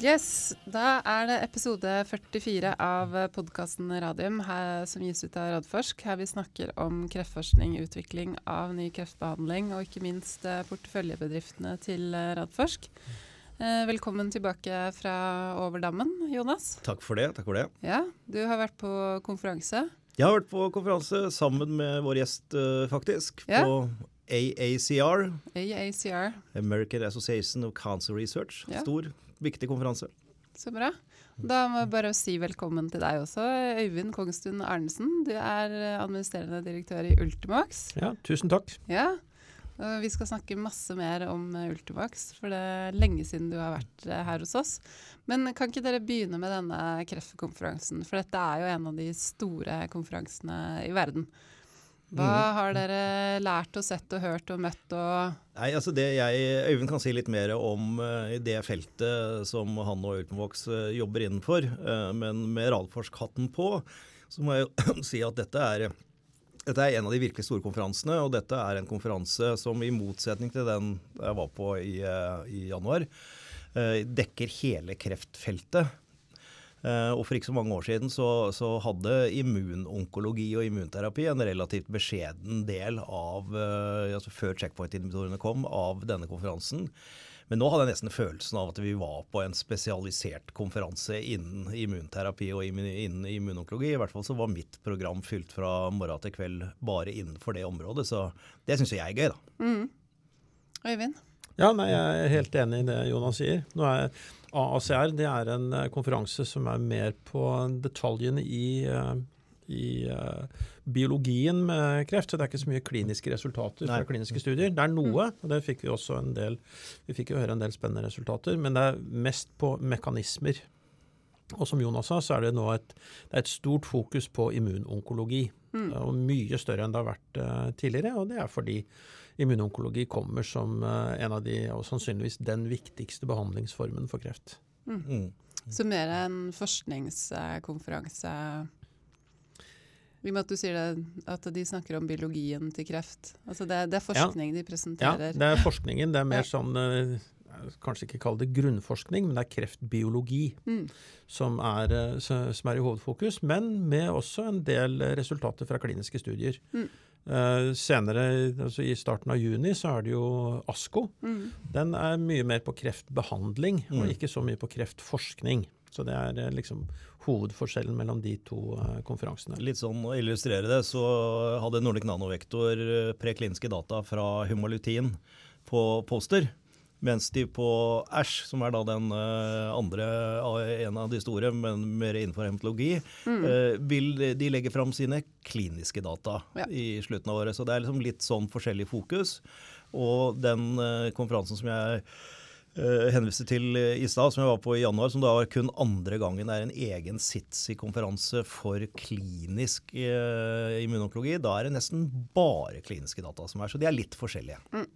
Yes, Da er det episode 44 av podkasten Radium her, som gis ut av Radforsk. Her vi snakker om kreftforskning, utvikling av ny kreftbehandling og ikke minst eh, porteføljebedriftene til eh, Radforsk. Eh, velkommen tilbake fra over dammen, Jonas. Takk for det. takk for det. Ja, Du har vært på konferanse. Jeg har vært på konferanse sammen med vår gjest, faktisk. Ja. På AACR. AACR. American Association of Cancer Research. Ja. Stor viktig konferanse. Så bra. Da må jeg bare si velkommen til deg også, Øyvind Kongstun Arnesen. Du er administrerende direktør i Ultimax. Ja, tusen takk. Ja, Vi skal snakke masse mer om Ultimax, for det er lenge siden du har vært eh, her hos oss. Men kan ikke dere begynne med denne kreftkonferansen? For dette er jo en av de store konferansene i verden. Hva mm. har dere lært og sett og hørt og møtt og Nei, altså det jeg, Øyvind kan si litt mer om uh, det feltet som han og Ultenvox uh, jobber innenfor. Uh, men med Radforsk-hatten på, så må jeg jo si at dette er, dette er en av de virkelig store konferansene. Og dette er en konferanse som i motsetning til den jeg var på i, i januar, dekker hele kreftfeltet. Uh, og For ikke så mange år siden så, så, hadde immunonkologi og immunterapi en relativt beskjeden del av, uh, altså før checkpoint-inhibitorene kom, av denne konferansen. Men nå hadde jeg nesten følelsen av at vi var på en spesialisert konferanse innen immunterapi og innen immunonkologi. I hvert fall så var mitt program fylt fra morgen til kveld bare innenfor det området. Så det syns jeg er gøy, da. Mm. Øyvind? Ja, nei, Jeg er helt enig i det Jonas sier. Nå er AACR det er en eh, konferanse som er mer på detaljene i, eh, i uh, biologien med kreft. Så det er ikke så mye kliniske resultater fra kliniske studier. Det er noe, og det fikk vi også en del Vi fikk jo høre en del spennende resultater, men det er mest på mekanismer. Og som Jonas sa, så er det nå et, det er et stort fokus på immunonkologi. Mm. Og mye større enn det har vært uh, tidligere. Og det er fordi immunonkologi kommer som uh, en av de, og sannsynligvis den viktigste behandlingsformen for kreft. Mm. Mm. Så mer en forskningskonferanse i og med at du sier det, at de snakker om biologien til kreft. Altså det, det er forskning ja. de presenterer. Ja, det er forskningen. Det er mer sånn uh, Kanskje ikke kalle det grunnforskning, men det er kreftbiologi mm. som, er, uh, som, er, i hovedfokus. Men med også en del resultater fra kliniske studier. Mm. Uh, senere, altså I starten av juni så er det jo ASKO. Mm. Den er mye mer på kreftbehandling, mm. og ikke så mye på kreftforskning. Så det er uh, liksom hovedforskjellen mellom de to uh, konferansene. Litt sånn Å illustrere det, så hadde Nordic Nanovektor prekliniske data fra Humalutin på poster. Mens de på Æsj, som er da den uh, andre, en av de store, men mer innenfor hematologi, mm. uh, vil de legge fram sine kliniske data ja. i slutten av året. Så det er liksom litt sånn forskjellig fokus. Og den konferansen som jeg henviste til i stad, som jeg var på i januar, som da var kun andre gangen er en egen SITSI-konferanse for klinisk immunonkologi. Da er det nesten bare kliniske data som er, så de er litt forskjellige. Mm.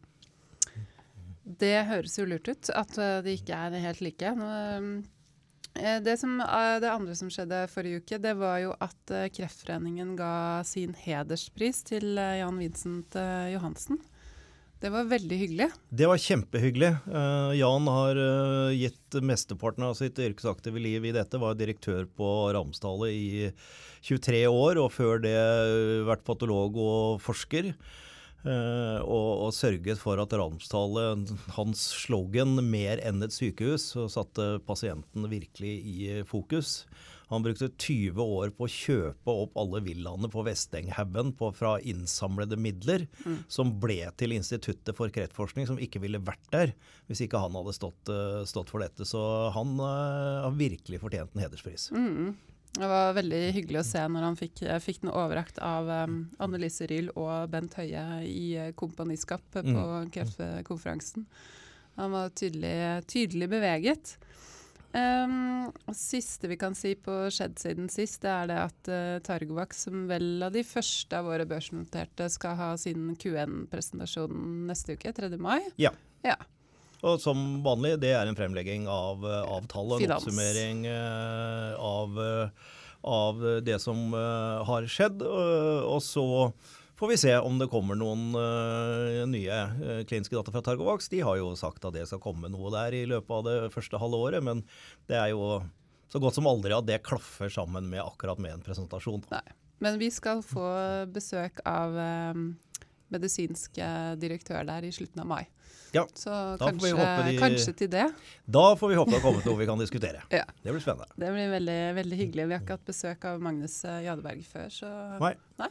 Det høres jo lurt ut, at eh, de ikke er helt like. Eh, det, som, eh, det, andre som skjedde forrige uke, det var jo at Kreftforeningen ga sin hederspris til Jan Vincent Johansen. Det var veldig hyggelig. Det var kjempehyggelig. Jan har gitt mesteparten av sitt yrkesaktive liv i dette. Var direktør på Ramsdale i 23 år, og før det vært patolog og forsker. Uh, og, og, sørget for at Ramsdal, hans slogan 'mer enn et sykehus', satte pasienten virkelig i fokus. Han brukte 20 år på å kjøpe opp alle villaene på Vestenghaugen fra innsamlede midler, mm. som ble til Instituttet for kreftforskning, som ikke ville vært der hvis ikke han hadde stått, uh, stått for dette. Så han uh, har virkelig fortjent en hederspris. Mm. Det var veldig hyggelig å se når han fikk, fikk den overrakt av um, Annelise Ryhl og Bent Høie i uh, kompaniskap på mm. kreftkonferansen. Han var tydelig, tydelig beveget. Um, siste vi kan si på skjedd siden sist, det er det at uh, Targovac, som vel av de første av våre børsnoterte, skal ha sin Q1-presentasjon neste uke, 3. mai. Ja. ja. Og som vanlig, det er en fremlegging av eh, avtale, en oppsummering uh, av, uh, av, det som har skjedd. og så får vi se om det kommer noen uh, nye uh, kliniske data fra Targovax. De har jo sagt at det skal komme noe der i løpet av det første halve året, men det er jo så godt som aldri at det klaffer sammen med akkurat med en presentasjon. Nei. Men vi skal få besøk av um, medisinsk direktør der i slutten av mai. Ja, så kanskje, de, kanskje, til det. Da får vi håpe det har kommet noe vi kan diskutere. ja. Det blir spennende. Det blir veldig, veldig hyggelig. Vi har ikke hatt besøk av Magnus Jadeberg før, så Nei. Nei.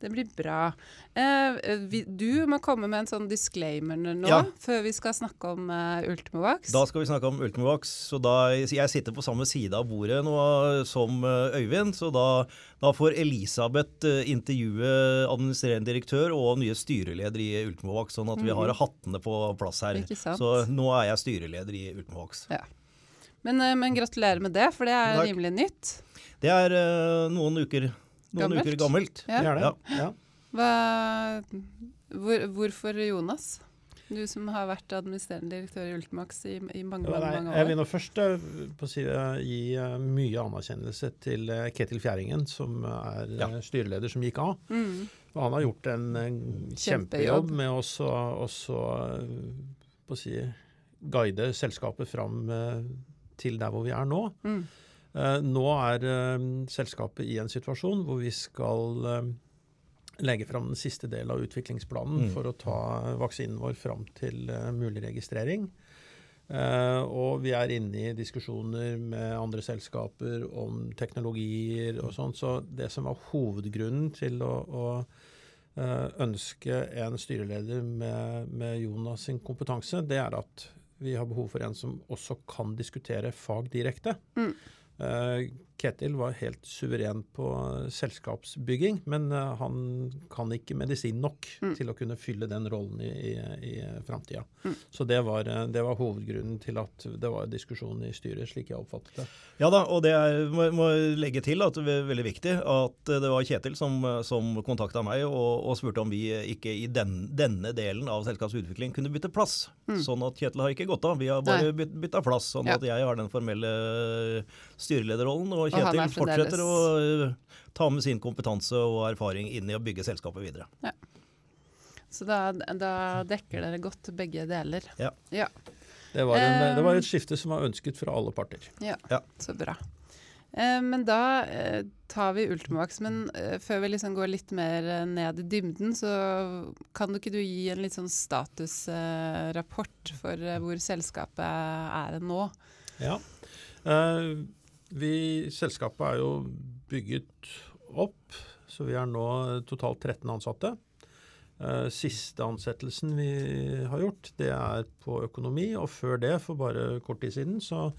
Det blir bra. Eh, vi, du må komme med en sånn disclaimer nå, ja. før vi skal snakke om uh, Ultimovax. Da skal vi snakke om Ultimovax. så da, Jeg sitter på samme side av bordet nå som uh, Øyvind. Så da, da får Elisabeth uh, intervjue administrerende direktør og nye styreleder i Ultimovax, sånn at vi har mhm. hattene på plass her. Så nå er jeg styreleder i Ultimovax. Ja. Men, men, gratulerer med det, for det er Takk. rimelig nytt. Det er noen uker noen gammelt. uker gammelt. Ja. Det er det. Ja. Hva, hvor, hvorfor Jonas? Du som har vært administrerende direktør i Ultimax i, i mange, mange, mange, år. Jeg vil nå først uh, si, uh, gi uh, mye anerkjennelse til Ketil Fjæringen, som er ja. styreleder som gikk av. Mm. Han har gjort en, en kjempejobb med å si, guide selskapet fram til der hvor vi er nå. Mm. Eh, nå er eh, selskapet i en situasjon hvor vi skal eh, legge fram den siste delen av utviklingsplanen mm. for å ta vaksinen vår fram til mulig registrering. Uh, og vi er inne i diskusjoner med andre selskaper om teknologier og sånn. Så det som var hovedgrunnen til å, å uh, ønske en styreleder med, med, Jonas sin kompetanse, det er at vi har behov for en som også kan diskutere fag direkte. Mm. Eh, Ketil var helt suveren på selskapsbygging, men eh, han kan ikke medisin nok mm. til å kunne fylle den rollen i, i, i framtida. Mm. Så det var, eh, det var, hovedgrunnen til at det var diskusjon i styret, slik jeg oppfattet det. Ja da, og det er, må, må legge til at det er veldig viktig at det var Kjetil som, som kontakta meg og, og, spurte om vi ikke i den, denne delen av selskapsutvikling kunne bytte plass. Mm. Sånn at Kjetil har ikke gått av, vi har bare byt, bytta plass. Sånn ja. at jeg har den formelle styrelederrollen. og Kjetil og fortsetter å eh, ta med sin kompetanse og erfaring inn i å bygge selskapet videre. Ja. Så da, da, dekker dere godt begge deler. Ja. ja. Det, var en, det, var et eh, skifte som var ønsket fra alle parter. Ja, ja. så bra. Eh, men da tar vi Ultimax. Men før vi liksom går litt mer ned i dybden, så kan du ikke du gi en litt sånn statusrapport for hvor selskapet er nå? Ja. Uh, vi, selskapet er jo bygget opp, så vi er nå totalt 13 ansatte. Eh, siste ansettelsen vi har gjort, det er på økonomi. Og før det, for bare kort tid siden, så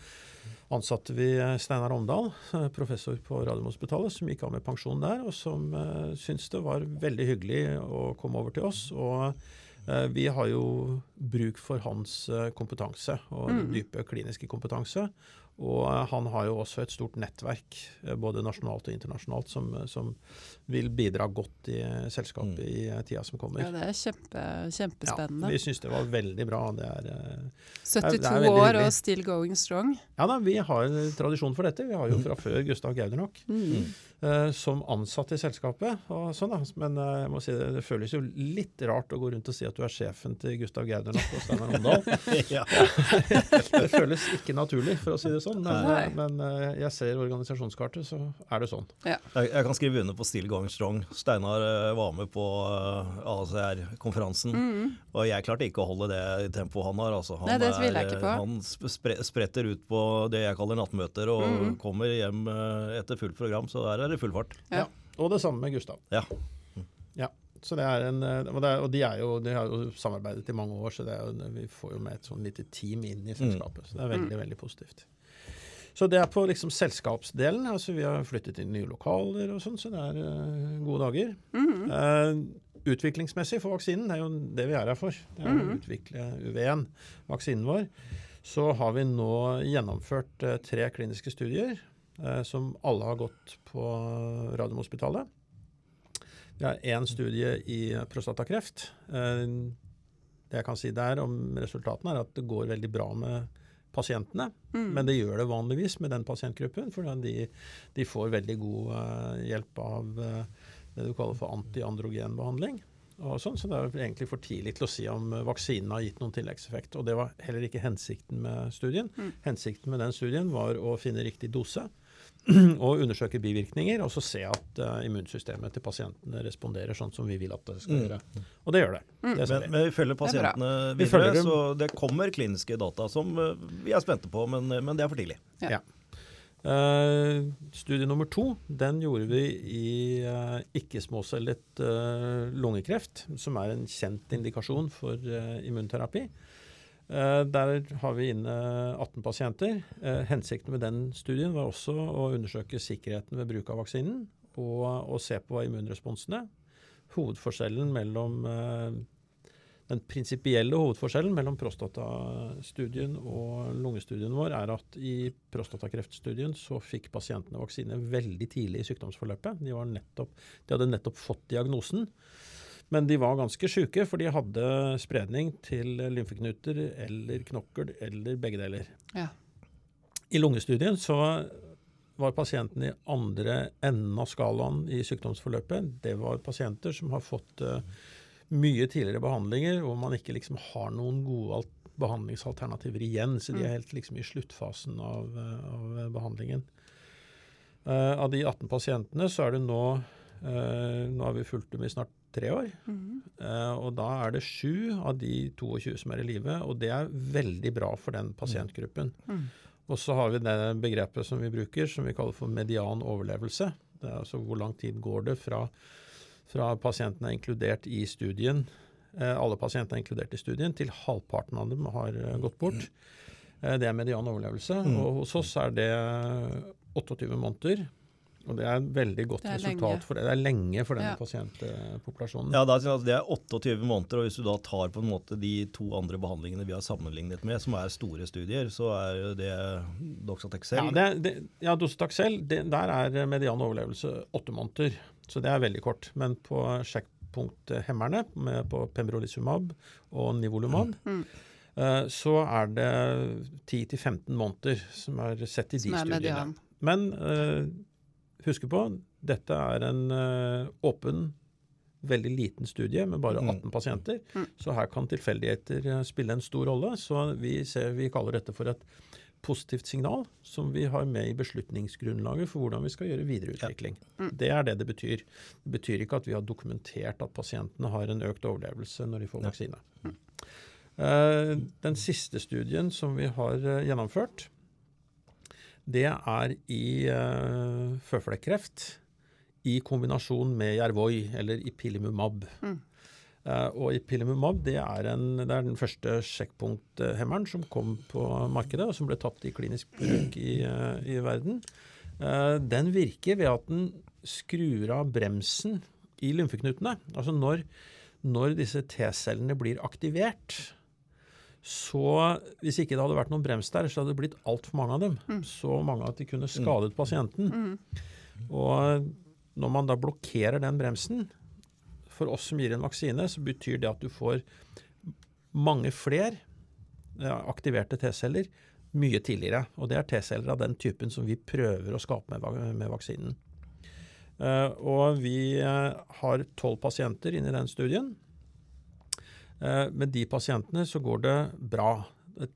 ansatte vi Steinar Omdal, eh, professor på Radiumhospitalet, som gikk av med pensjon der, og som uh, syntes det var veldig hyggelig å komme over til oss. og vi har jo bruk for hans kompetanse og mm. dype kliniske kompetanse. Og eh, han har jo også et stort nettverk, eh, både nasjonalt og internasjonalt, som, eh, som vil bidra godt i selskapet mm. i tida som kommer. Ja, Det er kjempe, kjempespennende. Ja, vi syns det var veldig bra. Det er, 72 det er år og still going strong? Ja da, vi har tradisjon for dette. Vi har jo mm. fra før Gustav Gaudernock Mm. Uh, som ansatt i selskapet. og sånn da. Men uh, jeg må si det, det, føles jo litt rart å gå rundt og si at du er sjefen til Gustav Gaudernock og Steinar Omdal. det føles ikke naturlig, for å si det sånn. Men, uh, men jeg ser organisasjonskartet, så er det sånn. Ja. Jeg, jeg, kan skrive under på Still Going Strong. Steinar var med på ACR-konferansen, mm. og jeg klarte ikke å holde det tempoet han har. Altså, han, Nei, det er, jeg ikke på. han spre, spretter ut på det jeg kaller nattmøter, og mm. kommer hjem etter fullt program. så der er det full fart. Ja. Og det samme med Gustav. Ja. ja. Så det er en, og, det er, og de, jo, de, har jo samarbeidet i mange år, så jo, vi får jo med et sånn lite team inn i selskapet. Så det er veldig, mm. veldig positivt. Så det er på liksom selskapsdelen. altså Vi har flyttet inn nye lokaler og sånn, så det er uh, gode dager. Mm. Uh, utviklingsmessig for vaksinen, det er jo det vi er her for. Det er å mm. utvikle UV1, vaksinen vår. Så har vi nå gjennomført uh, tre kliniske studier som alle har gått på Radiumhospitalet. Vi har én studie i prostatakreft. Det jeg kan si der om resultatene, er at det går veldig bra med pasientene. Mm. Men det gjør det vanligvis med den pasientgruppen, for de, de får veldig god uh, hjelp av uh, det du kaller for antiandrogenbehandling. Og sånn, så det er egentlig for tidlig til å si om vaksinen har gitt noen tilleggseffekt. Og det var heller ikke hensikten med studien. Mm. Hensikten med den studien var å finne riktig dose og undersøke bivirkninger, og så se at uh, immunsystemet til pasientene responderer sånn som vi vil at det skal Mm. gjøre. Og det gjør det. Mm. det Men, vi. men vi følger er pasientene Vi videre, følger så det kommer kliniske data som uh, vi er spente på, men, men det er for tidlig. Eh, studie nummer to den gjorde vi i uh, ikke-småcellet lungekreft, som er en kjent indikasjon for immunterapi. Eh, der har vi inne 18 pasienter. Eh, hensikten med den studien var også å undersøke sikkerheten ved bruk av vaksinen, og, og se på immunresponsene. Hovedforskjellen mellom eh, den prinsipielle hovedforskjellen mellom prostatastudien og lungestudien vår er at i prostatakreftstudien så fikk pasientene vaksine veldig tidlig i sykdomsforløpet. De, nettopp, de hadde nettopp fått diagnosen. Men de var ganske syke, for de hadde spredning til lymfeknuter eller knokkel eller begge deler. Ja. I lungestudien så var pasientene i andre enden av skalaen i sykdomsforløpet. Det var pasienter som har fått uh, mye tidligere behandlinger, hvor man ikke liksom har noen gode behandlingsalternativer igjen. Så de er helt liksom i sluttfasen av, eh, av behandlingen. Uh, av de 18 pasientene så er det nå uh, Nå har vi fulgt dem i snart tre år. Mhm. uh, og da er det sju av de 22 som er i live, og det er veldig bra for den pasientgruppen. Mm. Og så har vi det begrepet som vi bruker, som vi kaller for median overlevelse. Det er altså hvor lang tid går det fra, fra pasienten er inkludert i studien, uh, alle pasientene er inkludert i studien, til halvparten av dem har uh, gått bort. Det er median overlevelse. Mm. Og hos oss er det 28 måneder. Og det er et veldig godt Det resultat lenge. for det. Det er lenge for denne Ja. pasientpopulasjonen. Ja, altså, Det er 28 måneder, og hvis du da tar på en måte de to andre behandlingene vi har sammenlignet med, som er store studier, så er det Doxatexel Ja, det, det, ja Docetaxel, det, der er median overlevelse åtte måneder. Så det er veldig kort. Men på sjekkpunkthemmerne, med på pembrolizumab og nivolumab, Mm. eh, så er det 10-15 måneder som er sett i de studiene. median. Men eh, husk på, dette er en eh, åpen, veldig liten studie med bare Mm. 18 pasienter. Mm. Så her kan tilfeldigheter eh, spille en stor rolle. Så vi, ser, vi kaller dette for et positivt signal som vi har med i beslutningsgrunnlaget for hvordan vi skal gjøre videreutvikling. Ja. Mm. Det er det det betyr. Det betyr ikke at vi har dokumentert at pasientene har en økt overlevelse når de får Ja. vaksine. Uh, den siste studien som vi har uh, gjennomført, det er i uh, føflekkreft i kombinasjon med Jervoi, eller ipilimumab. Mm. Uh, og ipilimumab det er, en, det er den første sjekkpunkthemmeren som kom på markedet, og som ble tatt i klinisk bruk i, uh, i verden. Uh, den virker ved at den skrur av bremsen i lymfeknutene. Altså når, når disse T-cellene blir aktivert, så hvis ikke det hadde vært noen brems der, så hadde det blitt altfor mange av dem. Mm. Så mange at de kunne skadet pasienten. Mm. Og når man da blokkerer den bremsen, for oss som gir en vaksine, så betyr det at du får mange flere aktiverte T-celler mye tidligere. Og det er T-celler av den typen som vi prøver å skape med, med vaksinen. Eh, og vi eh, har tolv pasienter inne i den studien. Eh, med de pasientene så går det bra.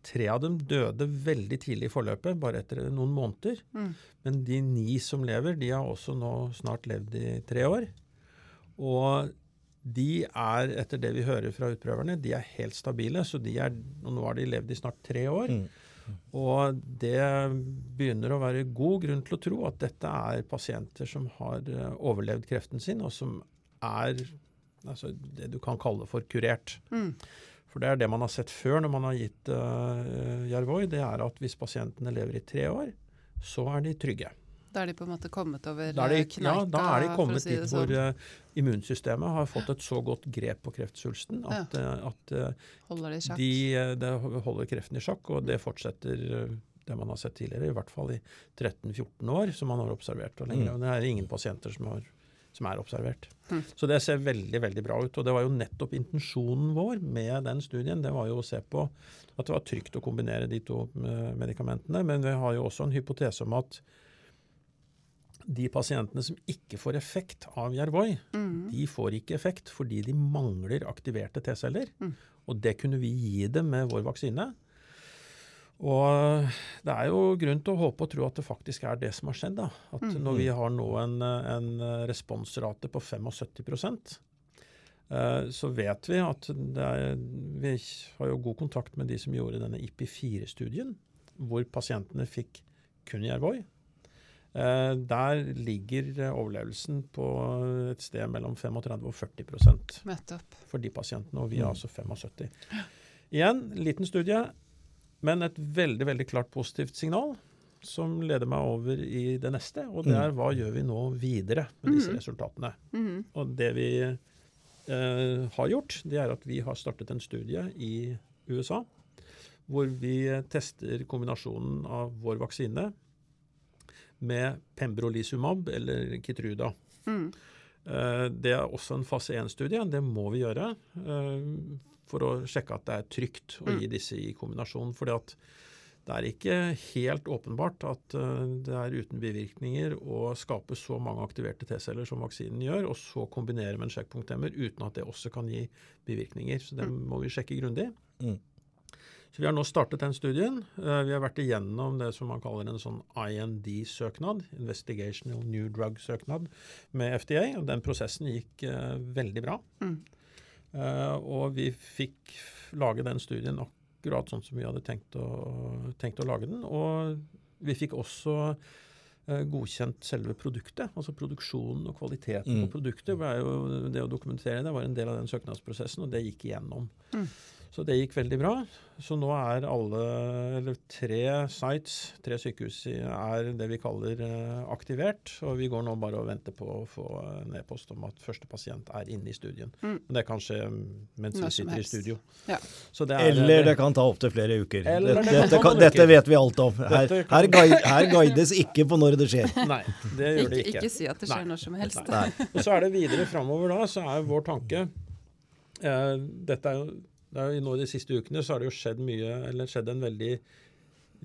Tre av dem døde veldig tidlig i forløpet, bare etter noen måneder. Mm. Men de ni som lever, de har også nå snart levd i tre år. Og de er, etter det vi hører fra utprøverne, de er helt stabile. Så de er, og nå har de levd i snart tre år. Mm. Og det begynner å være god grunn til å tro at dette er pasienter som har eh, overlevd kreften sin, og som er altså, det du kan kalle for kurert. Mm. For det er det man har sett før når man har gitt uh, Yervoy, det er at hvis pasientene lever i tre år, så er de trygge. Da er de på en måte kommet over Da er de, eh, kneika, ja, da er de kommet si dit sånn. hvor uh, immunsystemet har fått et så godt grep på kreftsvulsten at, eh, at uh, Holder de de, eh, det holder kreften i sjakk, og det fortsetter eh, det man har sett tidligere, i hvert fall i 13-14 år, som man har observert. Og lenger. Mm. Og det er ingen pasienter som, har, som er observert. Mm. Så det ser veldig veldig bra ut. Og det var jo nettopp intensjonen vår med den studien. Det var jo å se på at det var trygt å kombinere de to eh, medikamentene. Men vi har jo også en hypotese om at de pasientene som ikke får effekt av Jervoi, Mm. de får ikke effekt fordi de mangler aktiverte T-celler. Mm. Og det kunne vi gi dem med vår vaksine. Og det er jo grunn til å håpe og tro at det faktisk er det som har skjedd. da. At Mm. når vi har nå en, en responsrate på 75 eh, så vet vi at er, vi har jo god kontakt med de som gjorde denne IP4-studien, hvor pasientene fikk kun Yervoy. Eh, Der ligger overlevelsen på et sted mellom 35 og 40 Nettopp. for de pasientene, og vi er Mm. altså 75. Igjen, liten studie, men et veldig veldig klart positivt signal som leder meg over i det neste, og det Mm. er hva gjør vi nå videre med disse Mhm. resultatene. Mhm. Og det vi eh, har gjort, det er at vi har startet en studie i USA hvor vi tester kombinasjonen av vår vaksine med pembrolizumab eller Kitruda. Mm. Eh, Det er også en fase 1-studie. Det må vi gjøre eh, for å sjekke at det er trygt å gi disse i kombinasjon. fordi at det er ikke helt åpenbart at eh, det er uten bivirkninger å skape så mange aktiverte T-celler som vaksinen gjør, og så kombinere med en sjekkpunkthemmer uten at det også kan gi bivirkninger. Så det må vi sjekke grundig. Mm. Så Vi har nå startet den studien. Eh, Vi har vært igjennom det som man kaller en sånn IND-søknad, Investigational New Drug-søknad, med FDA. og Den prosessen gikk eh, veldig bra. Mm. Eh, og vi fikk lage den studien akkurat sånn som vi hadde tenkt å, tenkt å lage den. Og vi fikk også eh, godkjent selve produktet, altså produksjonen og kvaliteten Mm. på produktet. Det, jo Det å dokumentere det var en del av den søknadsprosessen, og det gikk igjennom. Mm. Så det gikk veldig bra. Så nå er alle, eller tre sites, tre sykehus, er det vi kaller eh, aktivert. Og vi går nå bare og venter på å få en e-post om at første pasient er inne i studien. Mm. Men det kan skje mens vi sitter sitter i studio. Ja. Så det er, Eller det kan ta opptil flere uker. Dette, det kan dette, kan, dette vet vi alt om. Her, her, guide, her guides ikke på når det skjer. Nei, det gjør det Ikke, ikke. si at det skjer Nei. når som helst. Nei. Og så er det videre framover da, så er vår tanke eh, Dette er jo, det er jo Nå de siste ukene så har det jo skjedd mye, eller skjedd en veldig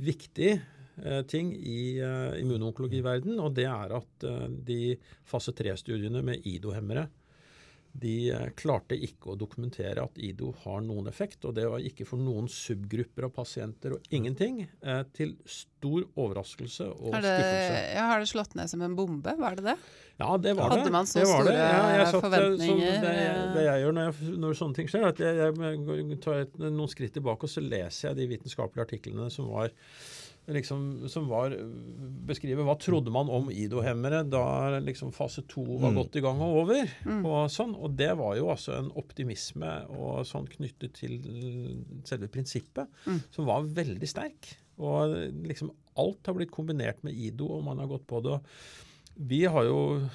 viktig eh, ting i eh, immunonkologiverden, og det er at eh, de fase 3-studiene med IDO-hemmere de eh, klarte ikke å dokumentere at IDO har noen effekt, og det var ikke for noen subgrupper av pasienter og ingenting, eh, til stor overraskelse og det, skuffelse. ja, har det slått ned som en bombe? Var det det? Ja, det var Hadde det. man så det var det. store Ja, jeg satt, eh, forventninger? Det, det jeg gjør når, jeg, når sånne ting skjer, er at jeg, jeg tar et, noen skritt tilbake og så leser jeg de vitenskapelige artiklene som var liksom, som var beskriver hva trodde man om IDO-hemmere da liksom fase to var Mm. godt i gang og over. Og, sånn, og det var jo altså en optimisme og sånn knyttet til selve prinsippet Mm. som var veldig sterk. Og liksom alt har blitt kombinert med IDO, og man har gått på det. og Vi har jo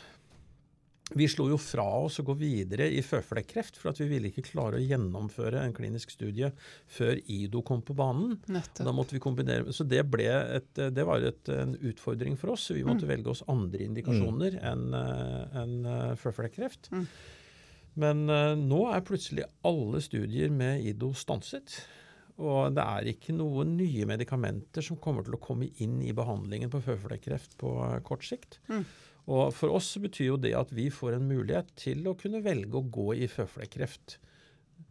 vi slo jo fra oss å gå videre i føflekkreft, for at vi ville ikke klare å gjennomføre en klinisk studie før IDO kom på banen. Da måtte vi kombinere, så det, ble et, det var et, en utfordring for oss. Vi måtte velge oss andre indikasjoner enn eh, enn, en føflekkreft. Mm. Men uh, nå er plutselig alle studier med IDO stanset. Og det er ikke noen nye medikamenter som kommer til å komme inn i behandlingen på føflekkreft på eh, kort sikt. Mm. Og for oss betyr jo det at vi får en mulighet til å kunne velge å gå i føflekkreft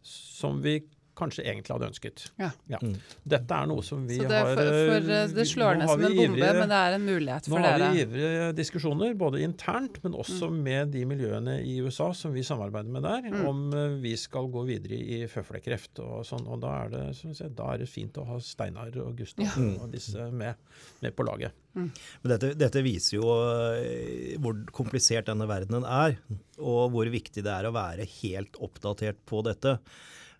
som vi kanskje egentlig hadde ønsket. Ja. Ja. Dette er noe som vi det, har for, for eh, det slår ned som en bombe, ivrige- men det er en mulighet for dere. Nå har dere. vi ivrige diskusjoner, både internt, men også Mm. med de miljøene i USA som vi samarbeider med der, Mm. om eh, vi skal gå videre i føflekkreft og sånn. Og da er det, jeg da er det fint å ha Steinar og Gustav Ja. Mm. og disse med, med på laget. Men dette, dette viser jo eh, hvor komplisert denne verdenen er, og hvor viktig det er å være helt oppdatert på dette.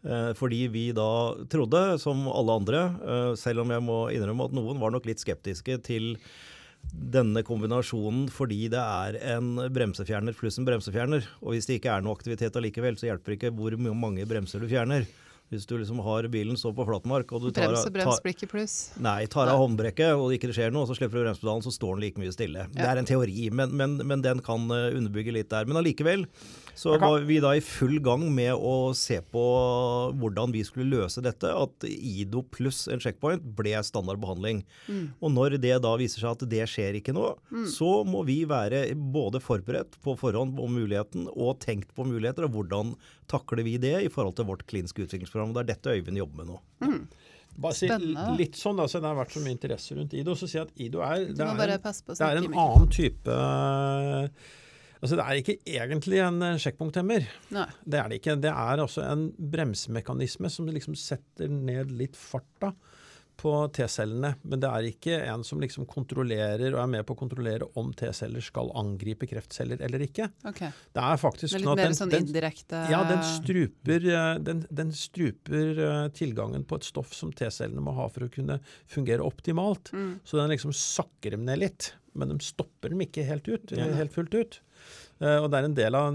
Eh, Fordi vi da trodde, som alle andre, eh, selv om jeg må innrømme at noen var nok litt skeptiske til denne kombinasjonen fordi det er en bremsefjerner pluss en bremsefjerner. Og hvis det ikke er noe aktivitet allikevel, så hjelper det ikke hvor mange bremser du fjerner. Hvis du liksom har bilen stå på flatmark og du tar, Brems og brems tar, blir pluss. nei, tar av håndbrekket og det ikke skjer noe, så slipper du bremsepedalen, så står den like mye stille. Det er en teori, men, men, men den kan eh, underbygge litt der. Men allikevel så kan- var vi da i full gang med å se på hvordan vi skulle løse dette. At IDO pluss en checkpoint ble standard behandling. Og når det da viser seg at det skjer ikke nå, så må vi være både forberedt på forhånd om muligheten og tenkt på muligheter, og hvordan takler vi det i forhold til vårt kliniske utviklingsprogram. Det er dette Øyvind jobber med nå. Bare si litt sånn, altså, det har vært så mye interesse rundt IDO. Så si at IDO er, det er, det er en annen type Altså Det er ikke egentlig en eh, sjekkpunkthemmer. Det er det ikke. Det er altså en bremsemekanisme som liksom setter ned litt farta på T-cellene. Men det er ikke en som liksom kontrollerer og er med på å kontrollere om T-celler skal angripe kreftceller eller ikke. Okay. Det er faktisk Det er sånn litt at mer den- sånn indirekte ja, den struper, eh, den, den struper eh, tilgangen på et stoff som T-cellene må ha for å kunne fungere optimalt. Mm. Så den liksom sakker dem ned litt, men de stopper dem ikke helt ut, helt fullt ut. Eh, og det er en del av,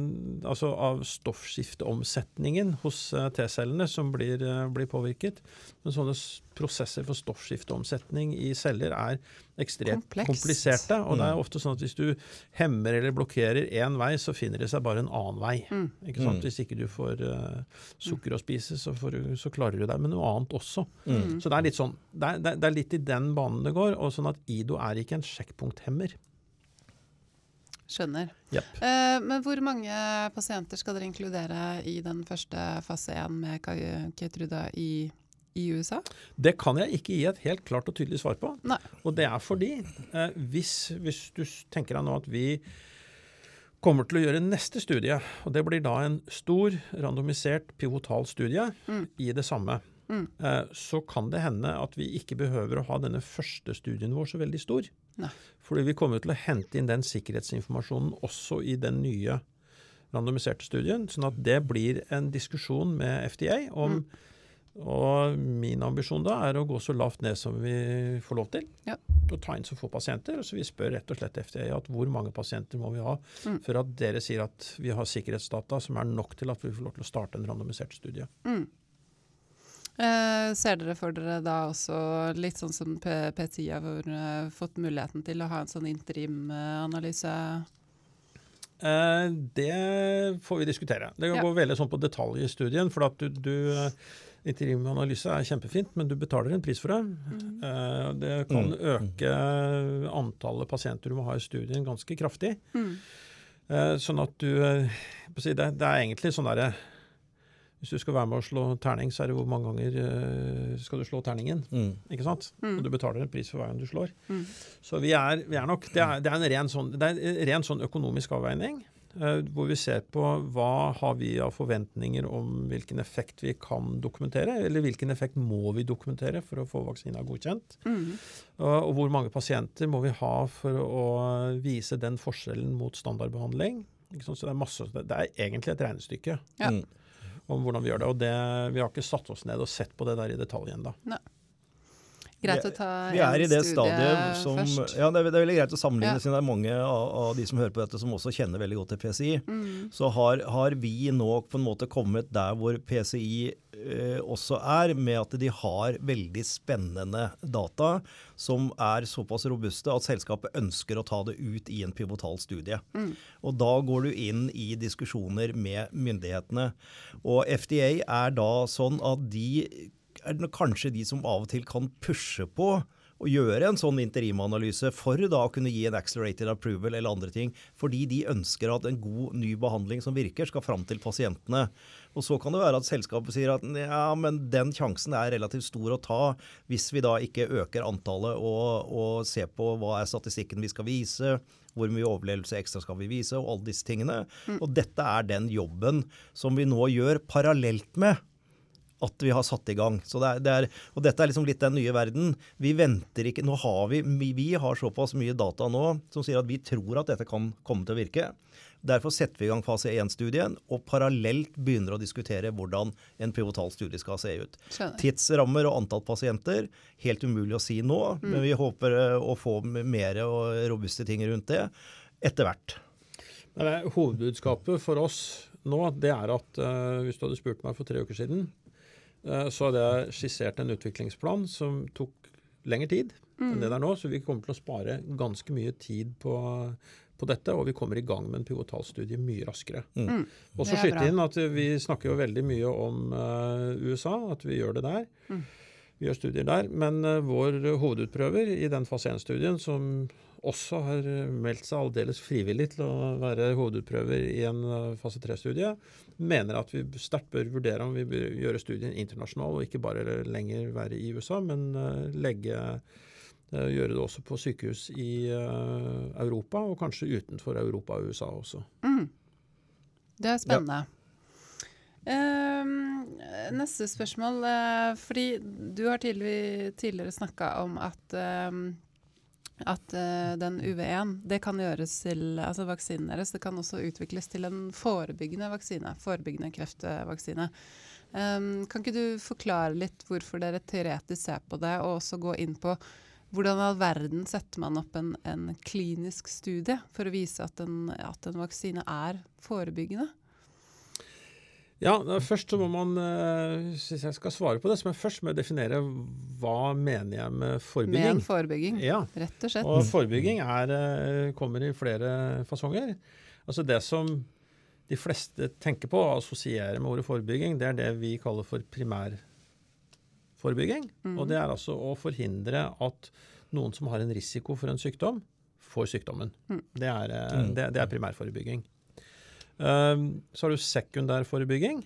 altså av stoffskifteomsetningen hos eh, T-cellene som blir, eh, blir påvirket. Men sånne prosesser for stoffskifteomsetning i celler er ekstremt Komplekst. kompliserte. Og det er Mm. ofte sånn at hvis du hemmer eller blokkerer én vei, så finner det seg bare en annen vei. Mm. Ikke sant? Mm. Hvis ikke du får uh, sukker å spise, så, får du, så klarer du deg med noe annet også. Mm. Så det er litt sånn, det er- det er litt i den banen det går. og sånn at IDO er ikke en sjekkpunkthemmer. Skjønner. Yep. Eh, men hvor mange pasienter skal dere inkludere i den første fase 1 med Keytruda i, i USA? Det kan jeg ikke gi et helt klart og tydelig svar på. Nei. Og det er fordi eh, hvis, hvis du tenker deg nå at vi kommer til å gjøre neste studie, og det blir da en stor randomisert pivotal studie Mm. i det samme, Mm. eh, så kan det hende at vi ikke behøver å ha denne første studien vår så veldig stor. Nei. Fordi vi kommer til å hente inn den sikkerhetsinformasjonen også i den nye randomiserte studien, sånn at det blir en diskusjon med FDA om Og min ambisjon da er å gå så lavt ned som vi får lov til. Ja. Og ta inn så få pasienter. Så vi spør rett og slett FDA at hvor mange pasienter må vi ha Mm. for at dere sier at vi har sikkerhetsdata som er nok til at vi får lov til å starte en randomisert studie. Mm. Eh, ser dere for dere da også litt sånn som PTI har uh, fått muligheten til å ha en sånn interimanalyse? Eh, det får vi diskutere. Det Ja. går veldig sånn på detalj i studien. For at du, du Interimanalyse er kjempefint, men du betaler en pris for det. Mm. Eh, det kan Mm. øke antallet pasienter du må ha i studien ganske kraftig. Mm. Eh, sånn at du eh, si det, det er egentlig sånn derre Hvis du skal være med å slå terning, så er det hvor mange ganger eh, skal du slå terningen? Mm. Ikke sant? Mm. Og du betaler en pris for hver gang du slår. Mm. Så vi er, vi er nok Det er, det er en ren sånn, det er en ren sånn økonomisk avveining. Uh, hvor vi ser på hva har vi av forventninger om hvilken effekt vi kan dokumentere, eller hvilken effekt må vi dokumentere for å få vaksina godkjent. Mm. Og, og hvor mange pasienter må vi ha for å vise den forskjellen mot standardbehandling. Ikke sant? Så det er, masse, det det er egentlig et regnestykke Ja. Mm. Om hvordan vi gjør det. Og det, vi har ikke satt oss ned og sett på det der i detalj ennå. Greit å ta Vi er i en det studie stadiet som først. Ja, det er, det er veldig greit å sammenligne, Ja. siden det er mange av, av de som hører på dette som også kjenner veldig godt til PCI. Mm. Så har, har vi nå på en måte kommet der hvor PCI også er, med at de har veldig spennende data som er såpass robuste at selskapet ønsker å ta det ut i en pivotal studie. Mm. Og da går du inn i diskusjoner med myndighetene. Og FDA er da sånn at de er kanskje de som av og til kan pushe på å gjøre en sånn interimanalyse for da å kunne gi en accelerated approval eller andre ting, fordi de ønsker at en god ny behandling som virker, skal fram til pasientene. Og så kan det være at selskapet sier at ja, men den sjansen er relativt stor å ta hvis vi da ikke øker antallet og, og ser på hva er statistikken vi skal vise, hvor mye overlevelse ekstra skal vi vise, og alle disse tingene. Og dette er den jobben som vi nå gjør parallelt med at vi har satt i gang. Så det er, det er, og dette er liksom litt den nye verden. Vi venter ikke Nå har vi, vi- vi har såpass mye data nå som sier at vi tror at dette kan komme til å virke. Derfor setter vi i gang fase 1-studien, og parallelt begynner å diskutere hvordan en pivotal studie skal se ut. Skjønner. Tidsrammer og antall pasienter, helt umulig å si nå, men vi håper eh, å få mer og robuste ting rundt det etter hvert. Hovedbudskapet for oss nå, det er at uh, hvis du hadde spurt meg for tre uker siden eh, så hadde jeg skissert en utviklingsplan som tok lengre tid enn det Mm. der nå, så vi kommer til å spare ganske mye tid på, på dette, og vi kommer i gang med en pivotalstudie mye raskere. Mm. Og så skyte inn at vi snakker jo veldig mye om uh, USA, at vi gjør det der. Mm. Vi gjør studier der. Men eh, vår hovedutprøver i den fase 1-studien, som også har meldt seg aldeles frivillig til å være hovedutprøver i en eh, fase 3-studie, mener at vi sterkt bør vurdere om vi bør gjøre studien internasjonal, og ikke bare lenger være i USA, men eh, legge eh, Gjøre det også på sykehus i eh, Europa, og kanskje utenfor Europa og USA også. Mm. Det er spennende. Ehm, neste spørsmål. Uh, fordi du har tidlig, tidligere snakka om at uh, at eh, den UV1 det kan gjøres til altså vaksinen deres det kan også utvikles til en forebyggende vaksine. Forebyggende kreftvaksine. Ehm, kan ikke du forklare litt hvorfor dere teoretisk ser på det, og også gå inn på hvordan i all verden setter man opp en, en klinisk studie for å vise at en, at en vaksine er forebyggende? Ja, Først så må man, eh, hvis jeg skal svare på det, så må jeg først må jeg definere hva mener jeg med forebygging. Med en forebygging. forebygging, Ja, rett og slett. og forebygging er, eh, kommer i flere fasonger. Altså Det som de fleste tenker på og assosierer med ordet forebygging, det er det vi kaller for primærforebygging. Mm. Og det er altså å forhindre at noen som har en risiko for en sykdom, får sykdommen. Mm. Det, er, eh, Mm. det, det er primærforebygging. Um, så har du sekundærforebygging.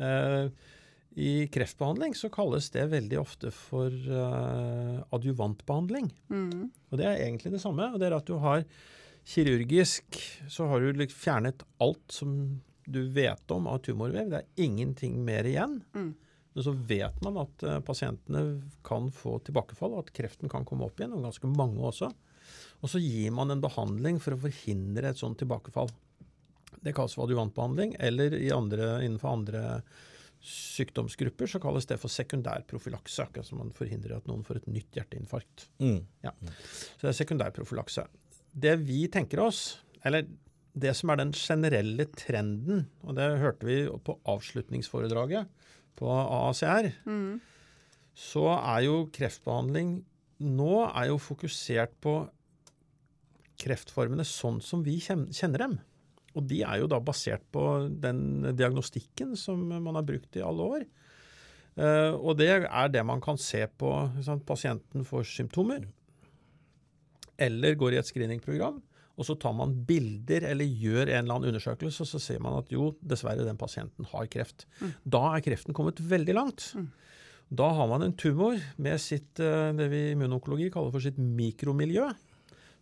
Uh, I kreftbehandling så kalles det veldig ofte for uh, adjuvantbehandling. Mm. Og det er egentlig det samme. og det er at du har Kirurgisk så har du fjernet alt som du vet om av tumorvev. Det er ingenting mer igjen. Mm. Men så vet man at eh, pasientene kan få tilbakefall, og at kreften kan komme opp igjen, og ganske mange også. Og så gir man en behandling for å forhindre et sånt tilbakefall. Det kalles for adjuvantbehandling, eller i andre, innenfor andre sykdomsgrupper så kalles det for sekundærprofylakse. Akkurat som man forhindrer at noen får et nytt hjerteinfarkt. Mm. Så det er sekundærprofylakse. Det vi tenker oss, eller det som er den generelle trenden, og det hørte vi på avslutningsforedraget på AACR, Mm. så er jo kreftbehandling nå er jo fokusert på kreftformene sånn som vi kjenner dem. Og de er jo da basert på den diagnostikken som man har brukt i alle år. Eh, og det er det man kan se på. sant? Pasienten får symptomer, eller går i et screeningprogram, og så tar man bilder eller gjør en eller annen undersøkelse, og så ser man at jo, dessverre, den pasienten har kreft. Da er kreften kommet veldig langt. Da har man en tumor med sitt, eh, det vi i immunonkologi kaller for sitt mikromiljø,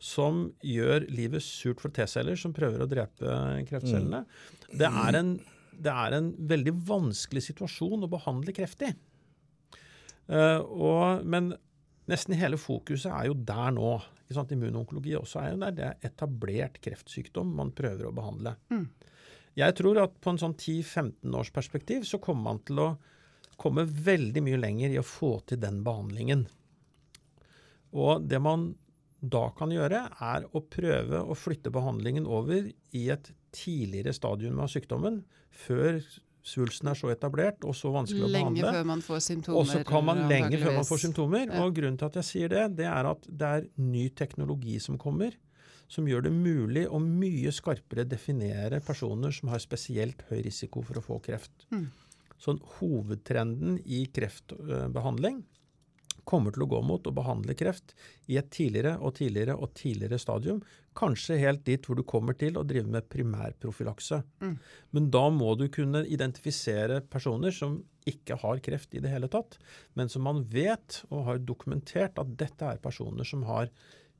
som gjør livet surt for T-celler som prøver å drepe kreftcellene. Det, er en, det er en veldig vanskelig situasjon å behandle kreft i. Uh, og, men nesten hele fokuset er jo der nå. Ikke sant? Immunonkologi også er jo der. Det er etablert kreftsykdom man prøver å behandle. Mm. Jeg tror at på en sånn 10-15 års perspektiv så kommer man til å komme veldig mye lenger i å få til den behandlingen. Og det man da kan gjøre, er å prøve å flytte behandlingen over i et tidligere stadium av sykdommen, før svulsten er så etablert og så vanskelig å behandle. Lenge før man får symptomer. Og så kan man lenge før man får symptomer. Ja. Og grunnen til at jeg sier det, det er at det er ny teknologi som kommer, som gjør det mulig å mye skarpere definere personer som har spesielt høy risiko for å få kreft. Mm. Så hovedtrenden i kreftbehandling kommer til å gå mot å behandle kreft i et tidligere og tidligere og tidligere stadium. Kanskje helt dit hvor du kommer til å drive med primærprofylakse. Mm. Men da må du kunne identifisere personer som ikke har kreft i det hele tatt, men som man vet og har dokumentert at dette er personer som har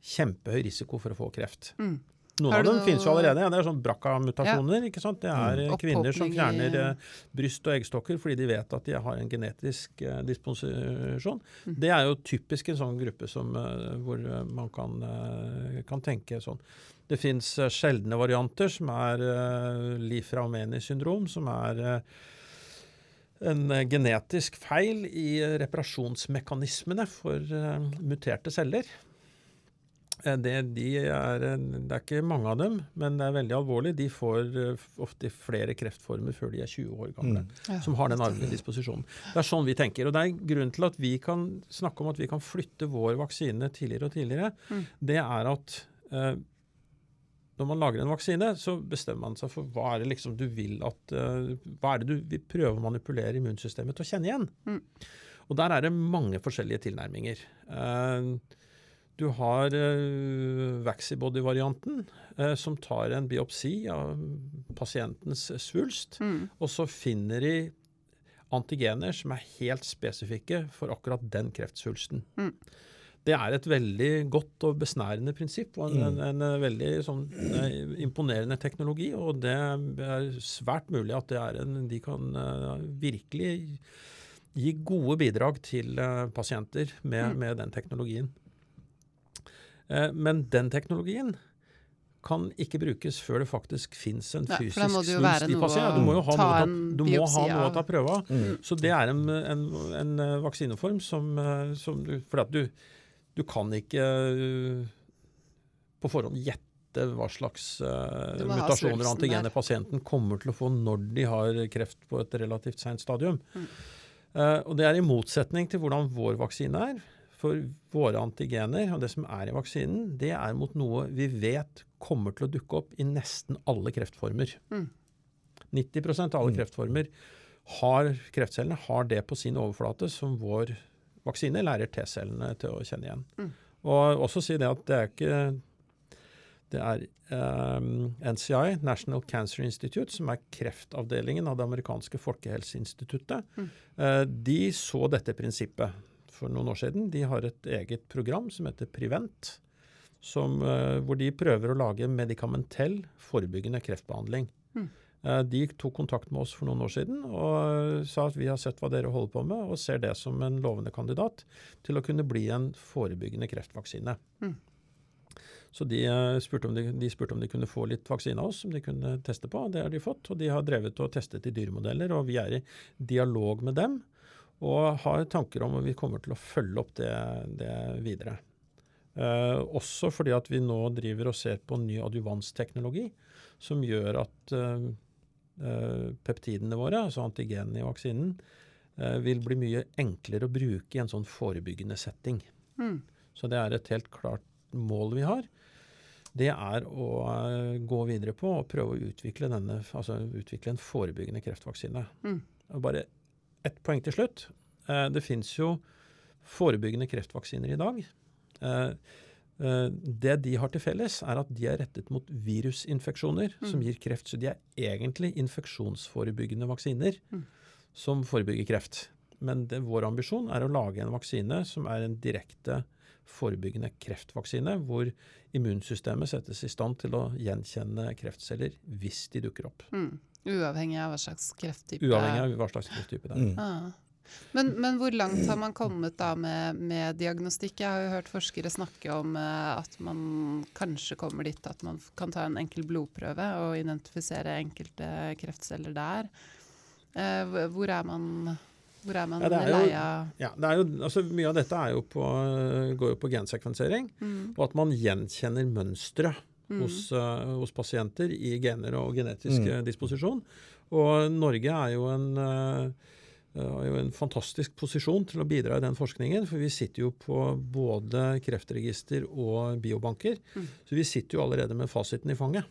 kjempehøy risiko for å få kreft. Mm. Noen av dem noe- finnes jo allerede. Ja, det er sånn BRCA-mutasjoner. ikke sant? Det er Mm. kvinner som fjerner eh, bryst og eggstokker fordi de vet at de har en genetisk eh, disposisjon. Mm. Det er jo typisk en sånn gruppe som, eh, hvor eh, man kan, eh, kan tenke sånn. Det fins sjeldne varianter, som er uh, Lifraumeni-syndrom, som er en genetisk feil i reparasjonsmekanismene for muterte celler. Eh, det, de er, eh, det er ikke mange av dem, men det er veldig alvorlig. De får eh, ofte flere kreftformer før de er 20 år gamle, Mm. Ja. som har den arvelige disposisjonen. Det er sånn vi tenker. og det er Grunnen til at vi kan snakke om at vi kan flytte vår vaksine tidligere og tidligere, Mm. det er at eh, når man lager en vaksine, så bestemmer man seg for hva er det liksom du vil at eh, Hva er det du vil prøve å manipulere immunsystemet til å kjenne igjen? Mm. Og der er det mange forskjellige tilnærminger. Eh, du har uh, Vaxibody-varianten, uh, som tar en biopsi av pasientens svulst, Mm. og så finner de antigener som er helt spesifikke for akkurat den kreftsvulsten. Mm. Det er et veldig godt og besnærende prinsipp, og en, Mm. en, en veldig sånn, eh, imponerende teknologi. Og det er svært mulig at det er en, de kan virkelig gi gode bidrag til pasienter med, Mm. med den teknologien. Eh, men den teknologien kan ikke brukes før det faktisk fins en Nei, fysisk svulst i pasienten. Du må jo ha noe, ta- du må ha noe å ta prøve av. Mm. Så det er en, en, en eh, vaksineform som, eh, som du For at du, du kan ikke på forhånd gjette hva slags ha mutasjoner og antigener der. pasienten kommer til å få når de har kreft på et relativt seint stadium. Mm. Uh, og det er i motsetning til hvordan vår vaksine er. For våre antigener og det som er i vaksinen, det er mot noe vi vet kommer til å dukke opp i nesten alle kreftformer. Mm. 90% av alle Mm. kreftformer har kreftcellene har det på sin overflate som vår vaksine lærer T-cellene til å kjenne igjen. Mm. Og også si det at det er ikke Det er um, NCI, National Cancer Institute, som er kreftavdelingen av det amerikanske folkehelseinstituttet. Mm. Uh, de så dette prinsippet for noen år siden. De har et eget program som heter Prevent, som, eh, hvor de prøver å lage medikamentell forebyggende kreftbehandling. Mm. Eh, De tok kontakt med oss for noen år siden og sa at vi har sett hva dere holder på med, og ser det som en lovende kandidat til å kunne bli en forebyggende kreftvaksine. Mm. Så de, eh, spurte om de, de spurte om de kunne få litt vaksine av oss som de kunne teste på. og Det har de fått. Og de har drevet og testet i dyremodeller, og vi er i dialog med dem. Og har tanker om at vi kommer til å følge opp det, det videre. Eh, også fordi at vi nå driver og ser på ny adjuvansteknologi som gjør at eh, eh, peptidene våre, altså antigenene i vaksinen, eh, vil bli mye enklere å bruke i en sånn forebyggende setting. Mm. Så det er et helt klart mål vi har. Det er å eh, gå videre på og prøve å utvikle, denne, altså utvikle en forebyggende kreftvaksine. Mm. Bare ett poeng til slutt. Eh, det fins jo forebyggende kreftvaksiner i dag. Eh, eh, det de har til felles, er at de er rettet mot virusinfeksjoner som Mm. gir kreft. Så de er egentlig infeksjonsforebyggende vaksiner Mm. som forebygger kreft. Men det, vår ambisjon er å lage en vaksine som er en direkte forebyggende kreftvaksine, hvor immunsystemet settes i stand til å gjenkjenne kreftceller hvis de dukker opp. Mm. Uavhengig av hva slags krefttype Uavhengig av hva slags krefttype det er. Mm. Ah. Men, men hvor langt har man kommet da med, med diagnostikk? Jeg har jo hørt forskere snakke om eh, at man kanskje kommer dit at man kan ta en enkel blodprøve og identifisere enkelte kreftceller der. Eh, hvor- er man, hvor er man Ja, er jo- lei av Ja, det er jo, altså Mye av dette er jo på, går jo på gensekvensering, mm, og at man gjenkjenner mønstre mm, hos, eh, hos pasienter i gener og genetisk eh, disposisjon. Og Norge er jo en, eh, har jo en fantastisk posisjon til å bidra i den forskningen, for vi sitter jo på både kreftregister og biobanker. Mm. Så vi sitter jo allerede med fasiten i fanget.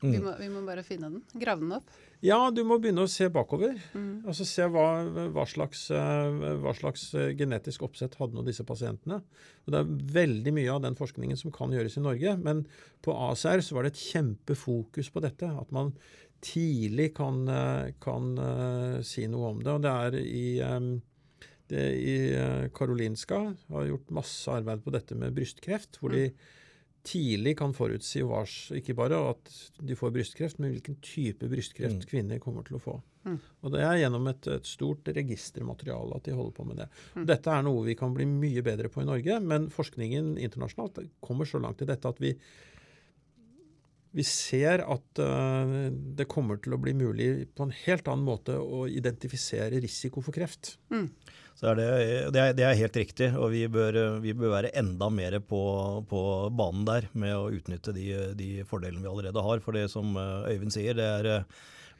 vi, Mm. må, vi må bare finne den. Grave den opp. Ja, du må begynne å se bakover. Mm, Altså Se hva, hva, slags, eh, hva slags eh, genetisk oppsett hadde nå disse pasientene. Og Det er veldig mye av den forskningen som kan gjøres i Norge. Men på ACR så var det et kjempefokus på dette. At man tidlig kan, eh, kan si noe om det. Og det er i det i Karolinska har gjort masse arbeid på dette med brystkreft. Hvor de tidlig kan forutsi hva, ikke bare at de får brystkreft, men hvilken type brystkreft Mm. kvinner kommer til å få. Mm. Og det er gjennom et, et stort registermateriale at de holder på med det. Mm. Dette er noe vi kan bli mye bedre på i Norge, men forskningen internasjonalt kommer så langt i dette at vi vi ser at uh, det kommer til å bli mulig på en helt annen måte å identifisere risiko for kreft. Mm. Så er det, det, er, det, er, helt riktig, og vi bør, vi bør være enda mer på, på, banen der med å utnytte de, de, fordelene vi allerede har. For det som eh, Øyvind sier, det er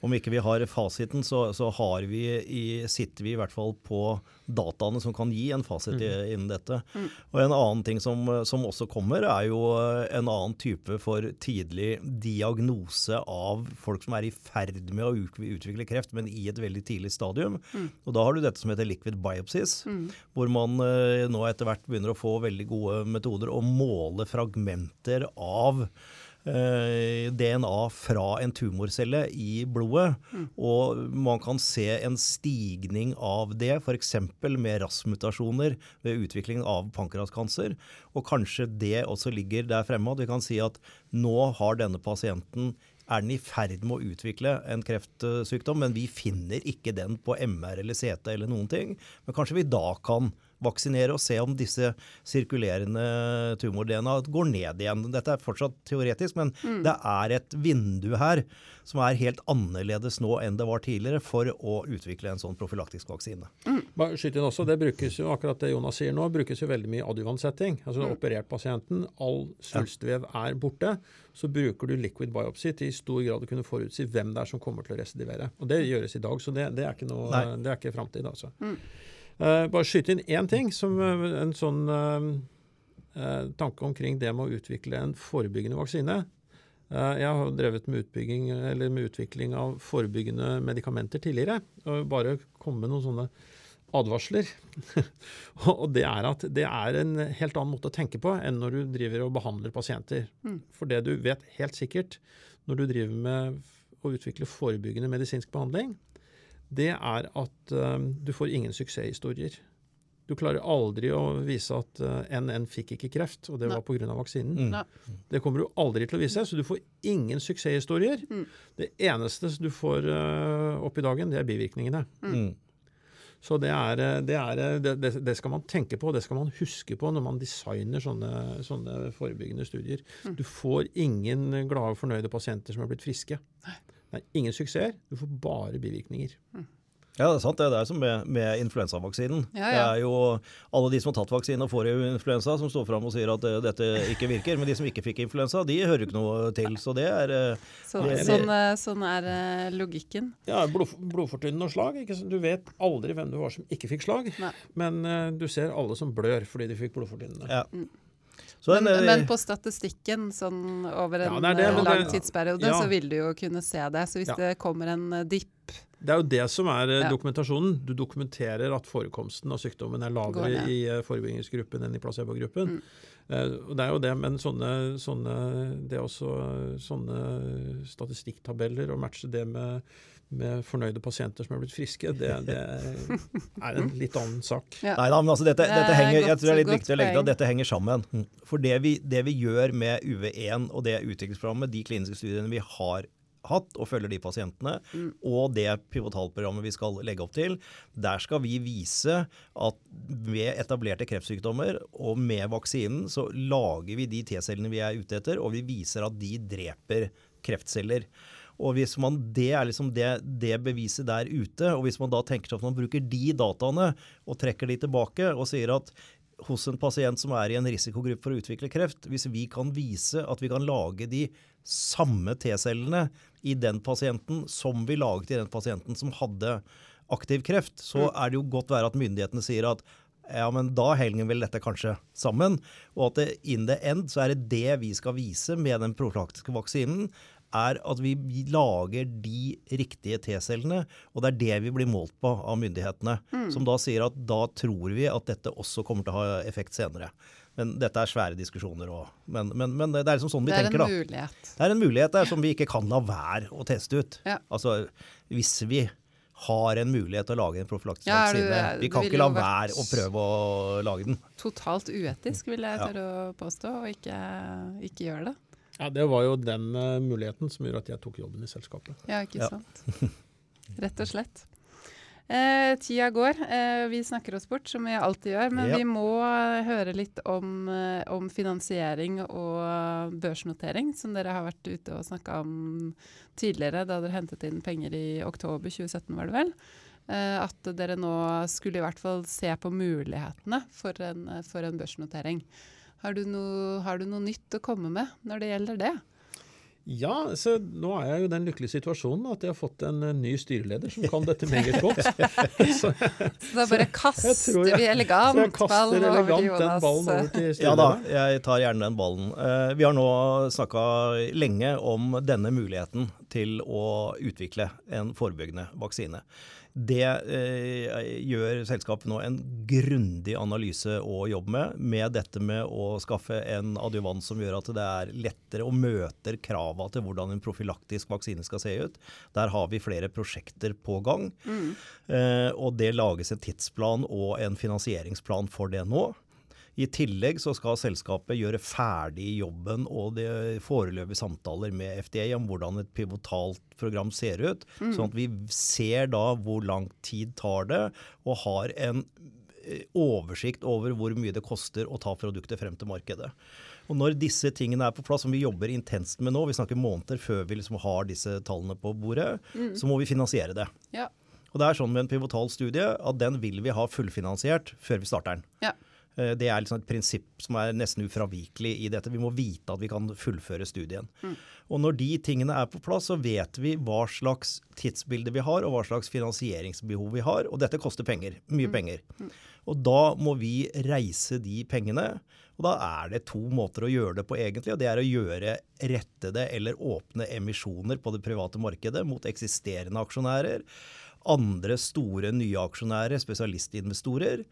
om ikke vi har fasiten, så, så vi i, sitter vi i hvert fall på dataene som kan gi en fasit mm. innen dette. Mm. Og En annen ting som, som, også kommer, er jo en annen type for tidlig diagnose av folk som er i ferd med å utvikle kreft, men i et veldig tidlig stadium. Mm. Og Da har du dette som heter liquid biopsies, mm. hvor man eh, nå etter hvert begynner å få veldig gode metoder å måle fragmenter av Eh, DNA fra en tumorcelle i blodet. Mm. Og man kan se en stigning av det, f.eks. med RAS-mutasjoner ved utviklingen av pankraskancer. Og kanskje det også ligger der fremme. At vi kan si at nå har denne pasienten er den i ferd med å utvikle en kreftsykdom, men vi finner ikke den på MR eller CT eller noen ting. Men kanskje vi da kan vaksinere og se om disse sirkulerende tumor-DNA går ned igjen. Dette er fortsatt teoretisk, men mm. det er et vindu her som er helt annerledes nå enn det var tidligere, for å utvikle en sånn profylaktisk vaksine. Mm. Skyt inn også, det brukes jo, akkurat det Jonas sier nå, brukes jo veldig mye adjuvantsetting. Altså du mm. operert pasienten, all svulstvev er borte. Så bruker du liquid biopsy til i stor grad å kunne forutsi hvem det er som kommer til å residivere. Og det gjøres i dag, så det, det er ikke, noe, det er ikke framtid, altså. Mm. Uh, bare skyte inn én ting, som uh, en sånn uh, tanke omkring det med å utvikle en forebyggende vaksine. jeg har drevet med, med, utvikling av forebyggende medikamenter tidligere. og Bare komme med noen sånne advarsler. og det er at det er en helt annen måte å tenke på enn når du driver og behandler pasienter. Mm. For det du vet helt sikkert når du driver med å utvikle forebyggende medisinsk behandling, det er at um, du får ingen suksesshistorier. Du klarer aldri å vise at uh, eh, NN fikk ikke kreft, og det Nei. var pga. vaksinen. Mm. Det kommer du aldri til å vise, så du får ingen suksesshistorier. Mm. Det eneste du får uh, opp i dagen, det er bivirkningene. Mm. mm. Så det, er, eh, det, er, det, det, skal man tenke på, det skal man huske på når man designer sånne, sånne forebyggende studier. Mm. Du får ingen glade og fornøyde pasienter som er blitt friske. Nei. Det er ingen suksess, du får bare bivirkninger. Ja, det er sant. Det er som med, med influensavaksinen. Ja, ja. Det er jo alle de som har tatt vaksine og får influensa, som står fram og sier at uh, dette ikke virker. Men de som ikke fikk influensa, de hører ikke noe til. Så det er uh, så, det, sånn, uh, sånn, er logikken. Ja, blod, blodfortynnende og slag. Du vet aldri hvem du var som ikke fikk slag. Nei. Men du ser alle som blør fordi de fikk blodfortynnende. Ja. Men, en, men, på statistikken sånn over en ja, det det, lang tidsperiode, ja. så vil du jo kunne se det. Så hvis ja. det kommer en uh, dipp Det er jo det som er dokumentasjonen. Du dokumenterer at forekomsten av sykdommen er lavere i forebyggingsgruppen enn i placebogruppen. Mm. Uh, det er jo det, men sånne, sånne, det er også sånne statistikktabeller, å matche det med med fornøyde pasienter som er blitt friske, det, det er en litt annen sak. Ja. Nei da, men altså dette, dette henger, jeg tror det er litt viktig å legge til at dette henger sammen. For det vi, det vi gjør med UV1 og det utviklingsprogrammet, de kliniske studiene vi har hatt og følger de pasientene, mm. og det pivotalprogrammet vi skal legge opp til, der skal vi vise at ved etablerte kreftsykdommer og med vaksinen så lager vi de T-cellene vi er ute etter, og vi viser at de dreper kreftceller. Og hvis man, Det er liksom det, det, beviset der ute. og Hvis man da tenker seg at man bruker de dataene og trekker de tilbake og sier at hos en pasient som er i en risikogruppe for å utvikle kreft, hvis vi kan vise at vi kan lage de samme T-cellene i den pasienten som vi laget i den pasienten som hadde aktiv kreft, så mm. er det jo godt være at myndighetene sier at ja, men da henger vel dette kanskje sammen. Og at det, in the end så er det det vi skal vise med den profylaktiske vaksinen, er at vi lager de riktige T-cellene. Og det er det vi blir målt på av myndighetene. Mm. Som da sier at da tror vi at dette også kommer til å ha effekt senere. Men dette er svære diskusjoner òg. Men, men, men, det er liksom sånn vi tenker, da. Det er en mulighet. Det er en mulighet der som vi ikke kan la være å teste ut. Ja. Altså, hvis vi har en mulighet til å lage en profylaktisk ja, vaksine. Vi kan ikke la være å prøve å lage den. Totalt uetisk, vil jeg tørre ja. å påstå, og ikke, ikke gjøre det. Ja, Det var jo den uh, muligheten som gjorde at jeg tok jobben i selskapet. Ja, ikke sant. Rett og slett. Eh, tida går. Eh, vi snakker oss bort, som vi alltid gjør. Men Ja. vi må eh, høre litt om, eh, om finansiering og børsnotering, som dere har vært ute og snakka om tidligere, da dere hentet inn penger i oktober 2017, var det vel. Eh, at dere nå skulle i hvert fall se på mulighetene for en, for en børsnotering. Har du, noe, har du noe nytt å komme med når det gjelder det? Ja, så nå er jeg jo i den lykkelige situasjonen at jeg har fått en eh, ny styreleder som kan dette meget godt. så, Så da bare kaster jeg jeg- vi elegant jeg kaster ballen over til den Jonas. ballen over til Ja da, jeg tar gjerne den ballen. Eh, Vi har nå snakka lenge om denne muligheten til å utvikle en forebyggende vaksine. Det eh, gjør selskapet nå en grundig analyse å jobbe med, med dette med å skaffe en adjuvant som gjør at det er lettere og møter krava til hvordan en profylaktisk vaksine skal se ut. Der har vi flere prosjekter på gang. Eh, og det lages en tidsplan og en finansieringsplan for det nå. I tillegg så skal selskapet gjøre ferdig jobben og det foreløpige samtaler med FDA om hvordan et pivotalt program ser ut. Sånn at vi ser da hvor lang tid tar det, og har en eh, oversikt over hvor mye det koster å ta produktet frem til markedet. Og Når disse tingene er på plass, som vi jobber intenst med nå, vi snakker måneder før vi liksom har disse tallene på bordet, så må vi finansiere det. Ja. Og det er sånn med en pivotal studie at den vil vi ha fullfinansiert før vi starter den. Ja. Eh, Det er liksom et prinsipp som er nesten ufravikelig i dette. Vi må vite at vi kan fullføre studien. Og når de tingene er på plass, så vet vi hva slags tidsbilde vi har, og hva slags finansieringsbehov vi har. Og dette koster penger. Mye penger. Og da må vi reise de pengene. Og da er det to måter å gjøre det på, egentlig. Og det er å gjøre rettede eller åpne emisjoner på det private markedet mot eksisterende aksjonærer. Andre store nye aksjonærer, spesialistinvestorer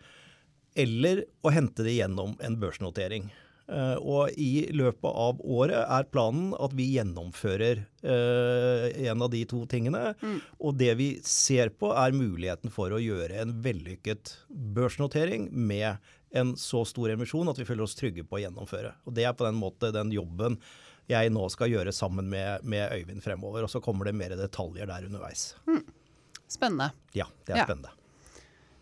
eller å hente det gjennom en børsnotering. Eh, og i løpet av året er planen at vi gjennomfører eh, en av de to tingene. Og det vi ser på er muligheten for å gjøre en vellykket børsnotering med en så stor emisjon at vi føler oss trygge på å gjennomføre. Og det er på den måte den jobben jeg nå skal gjøre sammen med, med Øyvind fremover. Og så kommer det mer detaljer der underveis. Spennende. Ja, det er Ja. spennende.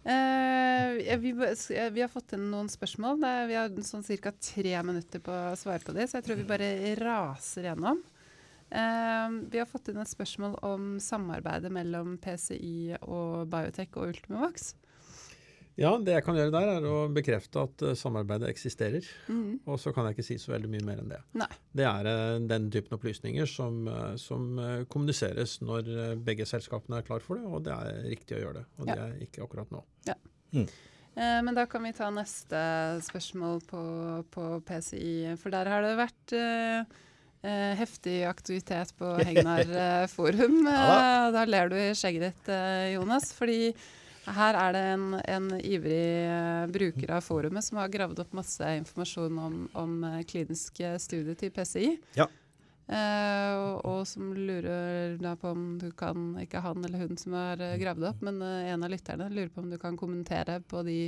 Ja, vi, eh, vi har fått inn noen spørsmål. Vi har sånn ca. tre minutter på å svare på dem, så jeg tror vi bare raser gjennom. Uh, vi har fått inn et spørsmål om samarbeidet mellom PCI og Biotech og Ultimovax. Ja, det jeg kan gjøre der, er å bekrefte at eh, samarbeidet eksisterer. Mm. Og så kan jeg ikke si så veldig mye mer enn det. Nei. Det er eh, den typen opplysninger som, eh, som kommuniseres når begge selskapene er klar for det, og det er riktig å gjøre det. Og Ja. det er ikke akkurat nå. Eh, men da kan vi ta neste spørsmål på, på PCI, for der har det vært eh, heftig aktivitet på Hegnar forum. Ja da. da ler du i skjegget ditt, Jonas, fordi her er det en, en ivrig eh, bruker av forumet som har gravd opp masse informasjon om, om eh, kliniske studier til PCI. Ja. Uh, og, og som lurer da på om du kan, ikke han eller hun som har eh, gravd opp, men eh, en av lytterne lurer på om du kan kommentere på de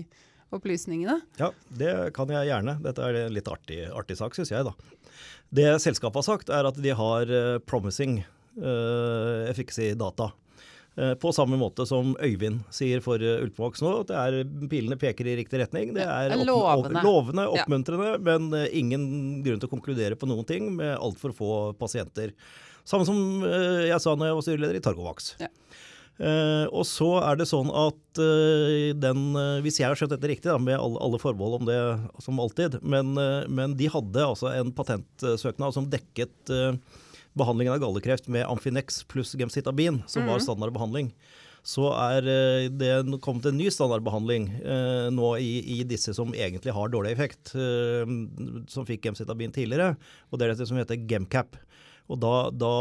opplysningene. Ja, det kan jeg gjerne. Dette er en litt artig, artig sak, syns jeg, da. Det selskapet har sagt, er at de har eh, promising uh, efficacy-data. Eh, på samme måte som Øyvind sier for uh, nå, at det er, pilene peker i riktig retning. Det er opp, lovende. Opp, lovende, Ja. oppmuntrende, men eh, ingen grunn til å konkludere på noen ting med altfor få pasienter. Samme som eh, jeg sa når jeg var styreleder i Targovax. Ja. Uh, og så er det sånn at uh, den, uh, hvis jeg har skjønt dette riktig, da, med alle, alle forbehold om det som alltid, men, eh, men de hadde altså en patentsøknad som dekket eh, behandlingen av gallekreft med Amfinex pluss gemcitabin, som var standard behandling. Så er eh, det kommet en ny standardbehandling eh, nå i, i disse som egentlig har dårlig effekt, eh, som fikk gemcitabin tidligere, og det er dette som heter Gemcap. Og da, da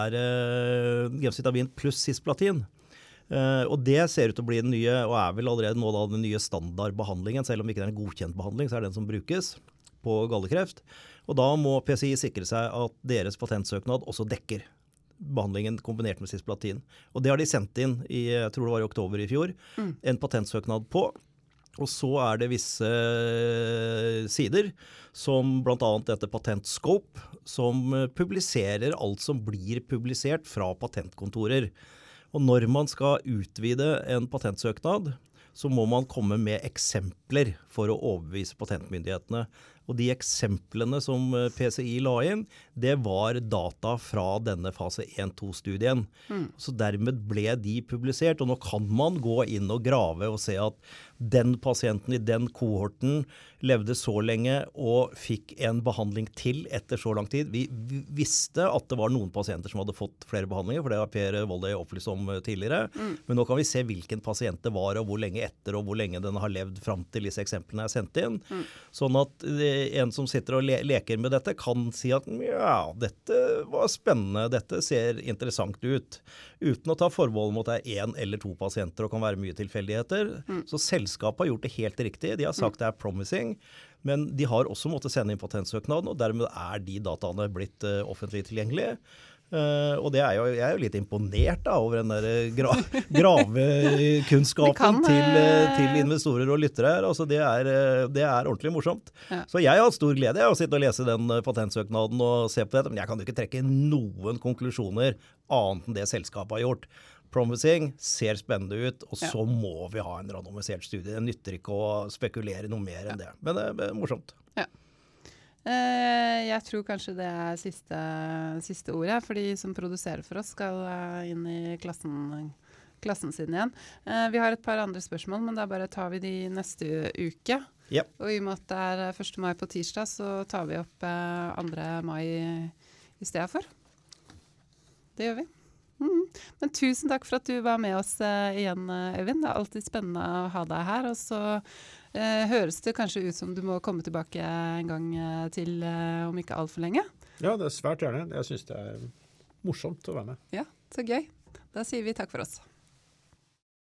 er det gemcitabin pluss cisplatin. Eh, og det ser ut til å bli den nye, og er vel allerede nå da den nye standardbehandlingen, selv om ikke det er en godkjent behandling, så er det den som brukes på gallekreft. Og da må PCI sikre seg at deres patentsøknad også dekker behandlingen kombinert med cisplatin. Og det har de sendt inn i jeg tror det var i oktober i fjor, en patentsøknad på. Og så er det visse sider, som bl.a. dette Patentscope, som publiserer alt som blir publisert fra patentkontorer. Og når man skal utvide en patentsøknad, så må man komme med eksempler for å overbevise patentmyndighetene. Og de eksemplene som eh, PCI la inn, det var data fra denne fase 1-2-studien. Mm. Så dermed ble de publisert. Og nå kan man gå inn og grave og se at den pasienten i den kohorten levde så lenge og fikk en behandling til etter så lang tid. Vi visste at det var noen pasienter som hadde fått flere behandlinger, for det har Per Volley opplyst om eh, tidligere. Mm. Men nå kan vi se hvilken pasient det var, og hvor lenge etter, og hvor lenge den har levd fram til disse eksemplene er sendt inn. Mm. Sånn at eh, en som sitter og le leker med dette, kan si at ja, dette var spennende, dette ser interessant ut. Uten å ta forbehold om at det er én eller to pasienter og kan være mye tilfeldigheter. Mm. Så selskapet har gjort det helt riktig. De har sagt mm. det er promising. Men de har også måttet sende inn patentsøknaden, og dermed er de dataene blitt uh, offentlig tilgjengelige. Uh, og er jo, jeg er jo litt imponert da, over den der eh, gra gravekunnskapen til, uh, til, investorer og lyttere her. Altså, det, er, det er ordentlig morsomt. Ja. Så jeg har hatt stor glede av å sitte og lese den patentsøknaden og se på dette. Men jeg kan jo ikke trekke noen konklusjoner annet enn det selskapet har gjort promising, ser spennende ut, og så må vi ha en randomisert studie. Det nytter ikke å spekulere noe mer enn det. Men det er morsomt. Ja. Eh, jeg tror kanskje det er siste, siste ordet, for de som produserer for oss, skal eh, inn i klassen, klassen sin igjen. Eh, vi har et par andre spørsmål, men da bare tar vi de neste uke. Yep. Og i og med at det er 1. mai på tirsdag, så tar vi opp 2. mai i stedet for. Det gjør vi. Mm. Men tusen takk for at du var med oss igjen, Øyvind. Det er alltid spennende å ha deg her. Og så høres det kanskje ut som du må komme tilbake en gang uh, til om ikke altfor lenge. Ja, det er svært gjerne. Jeg syns det er morsomt å være med. Ja, så gøy. Da sier vi takk for oss.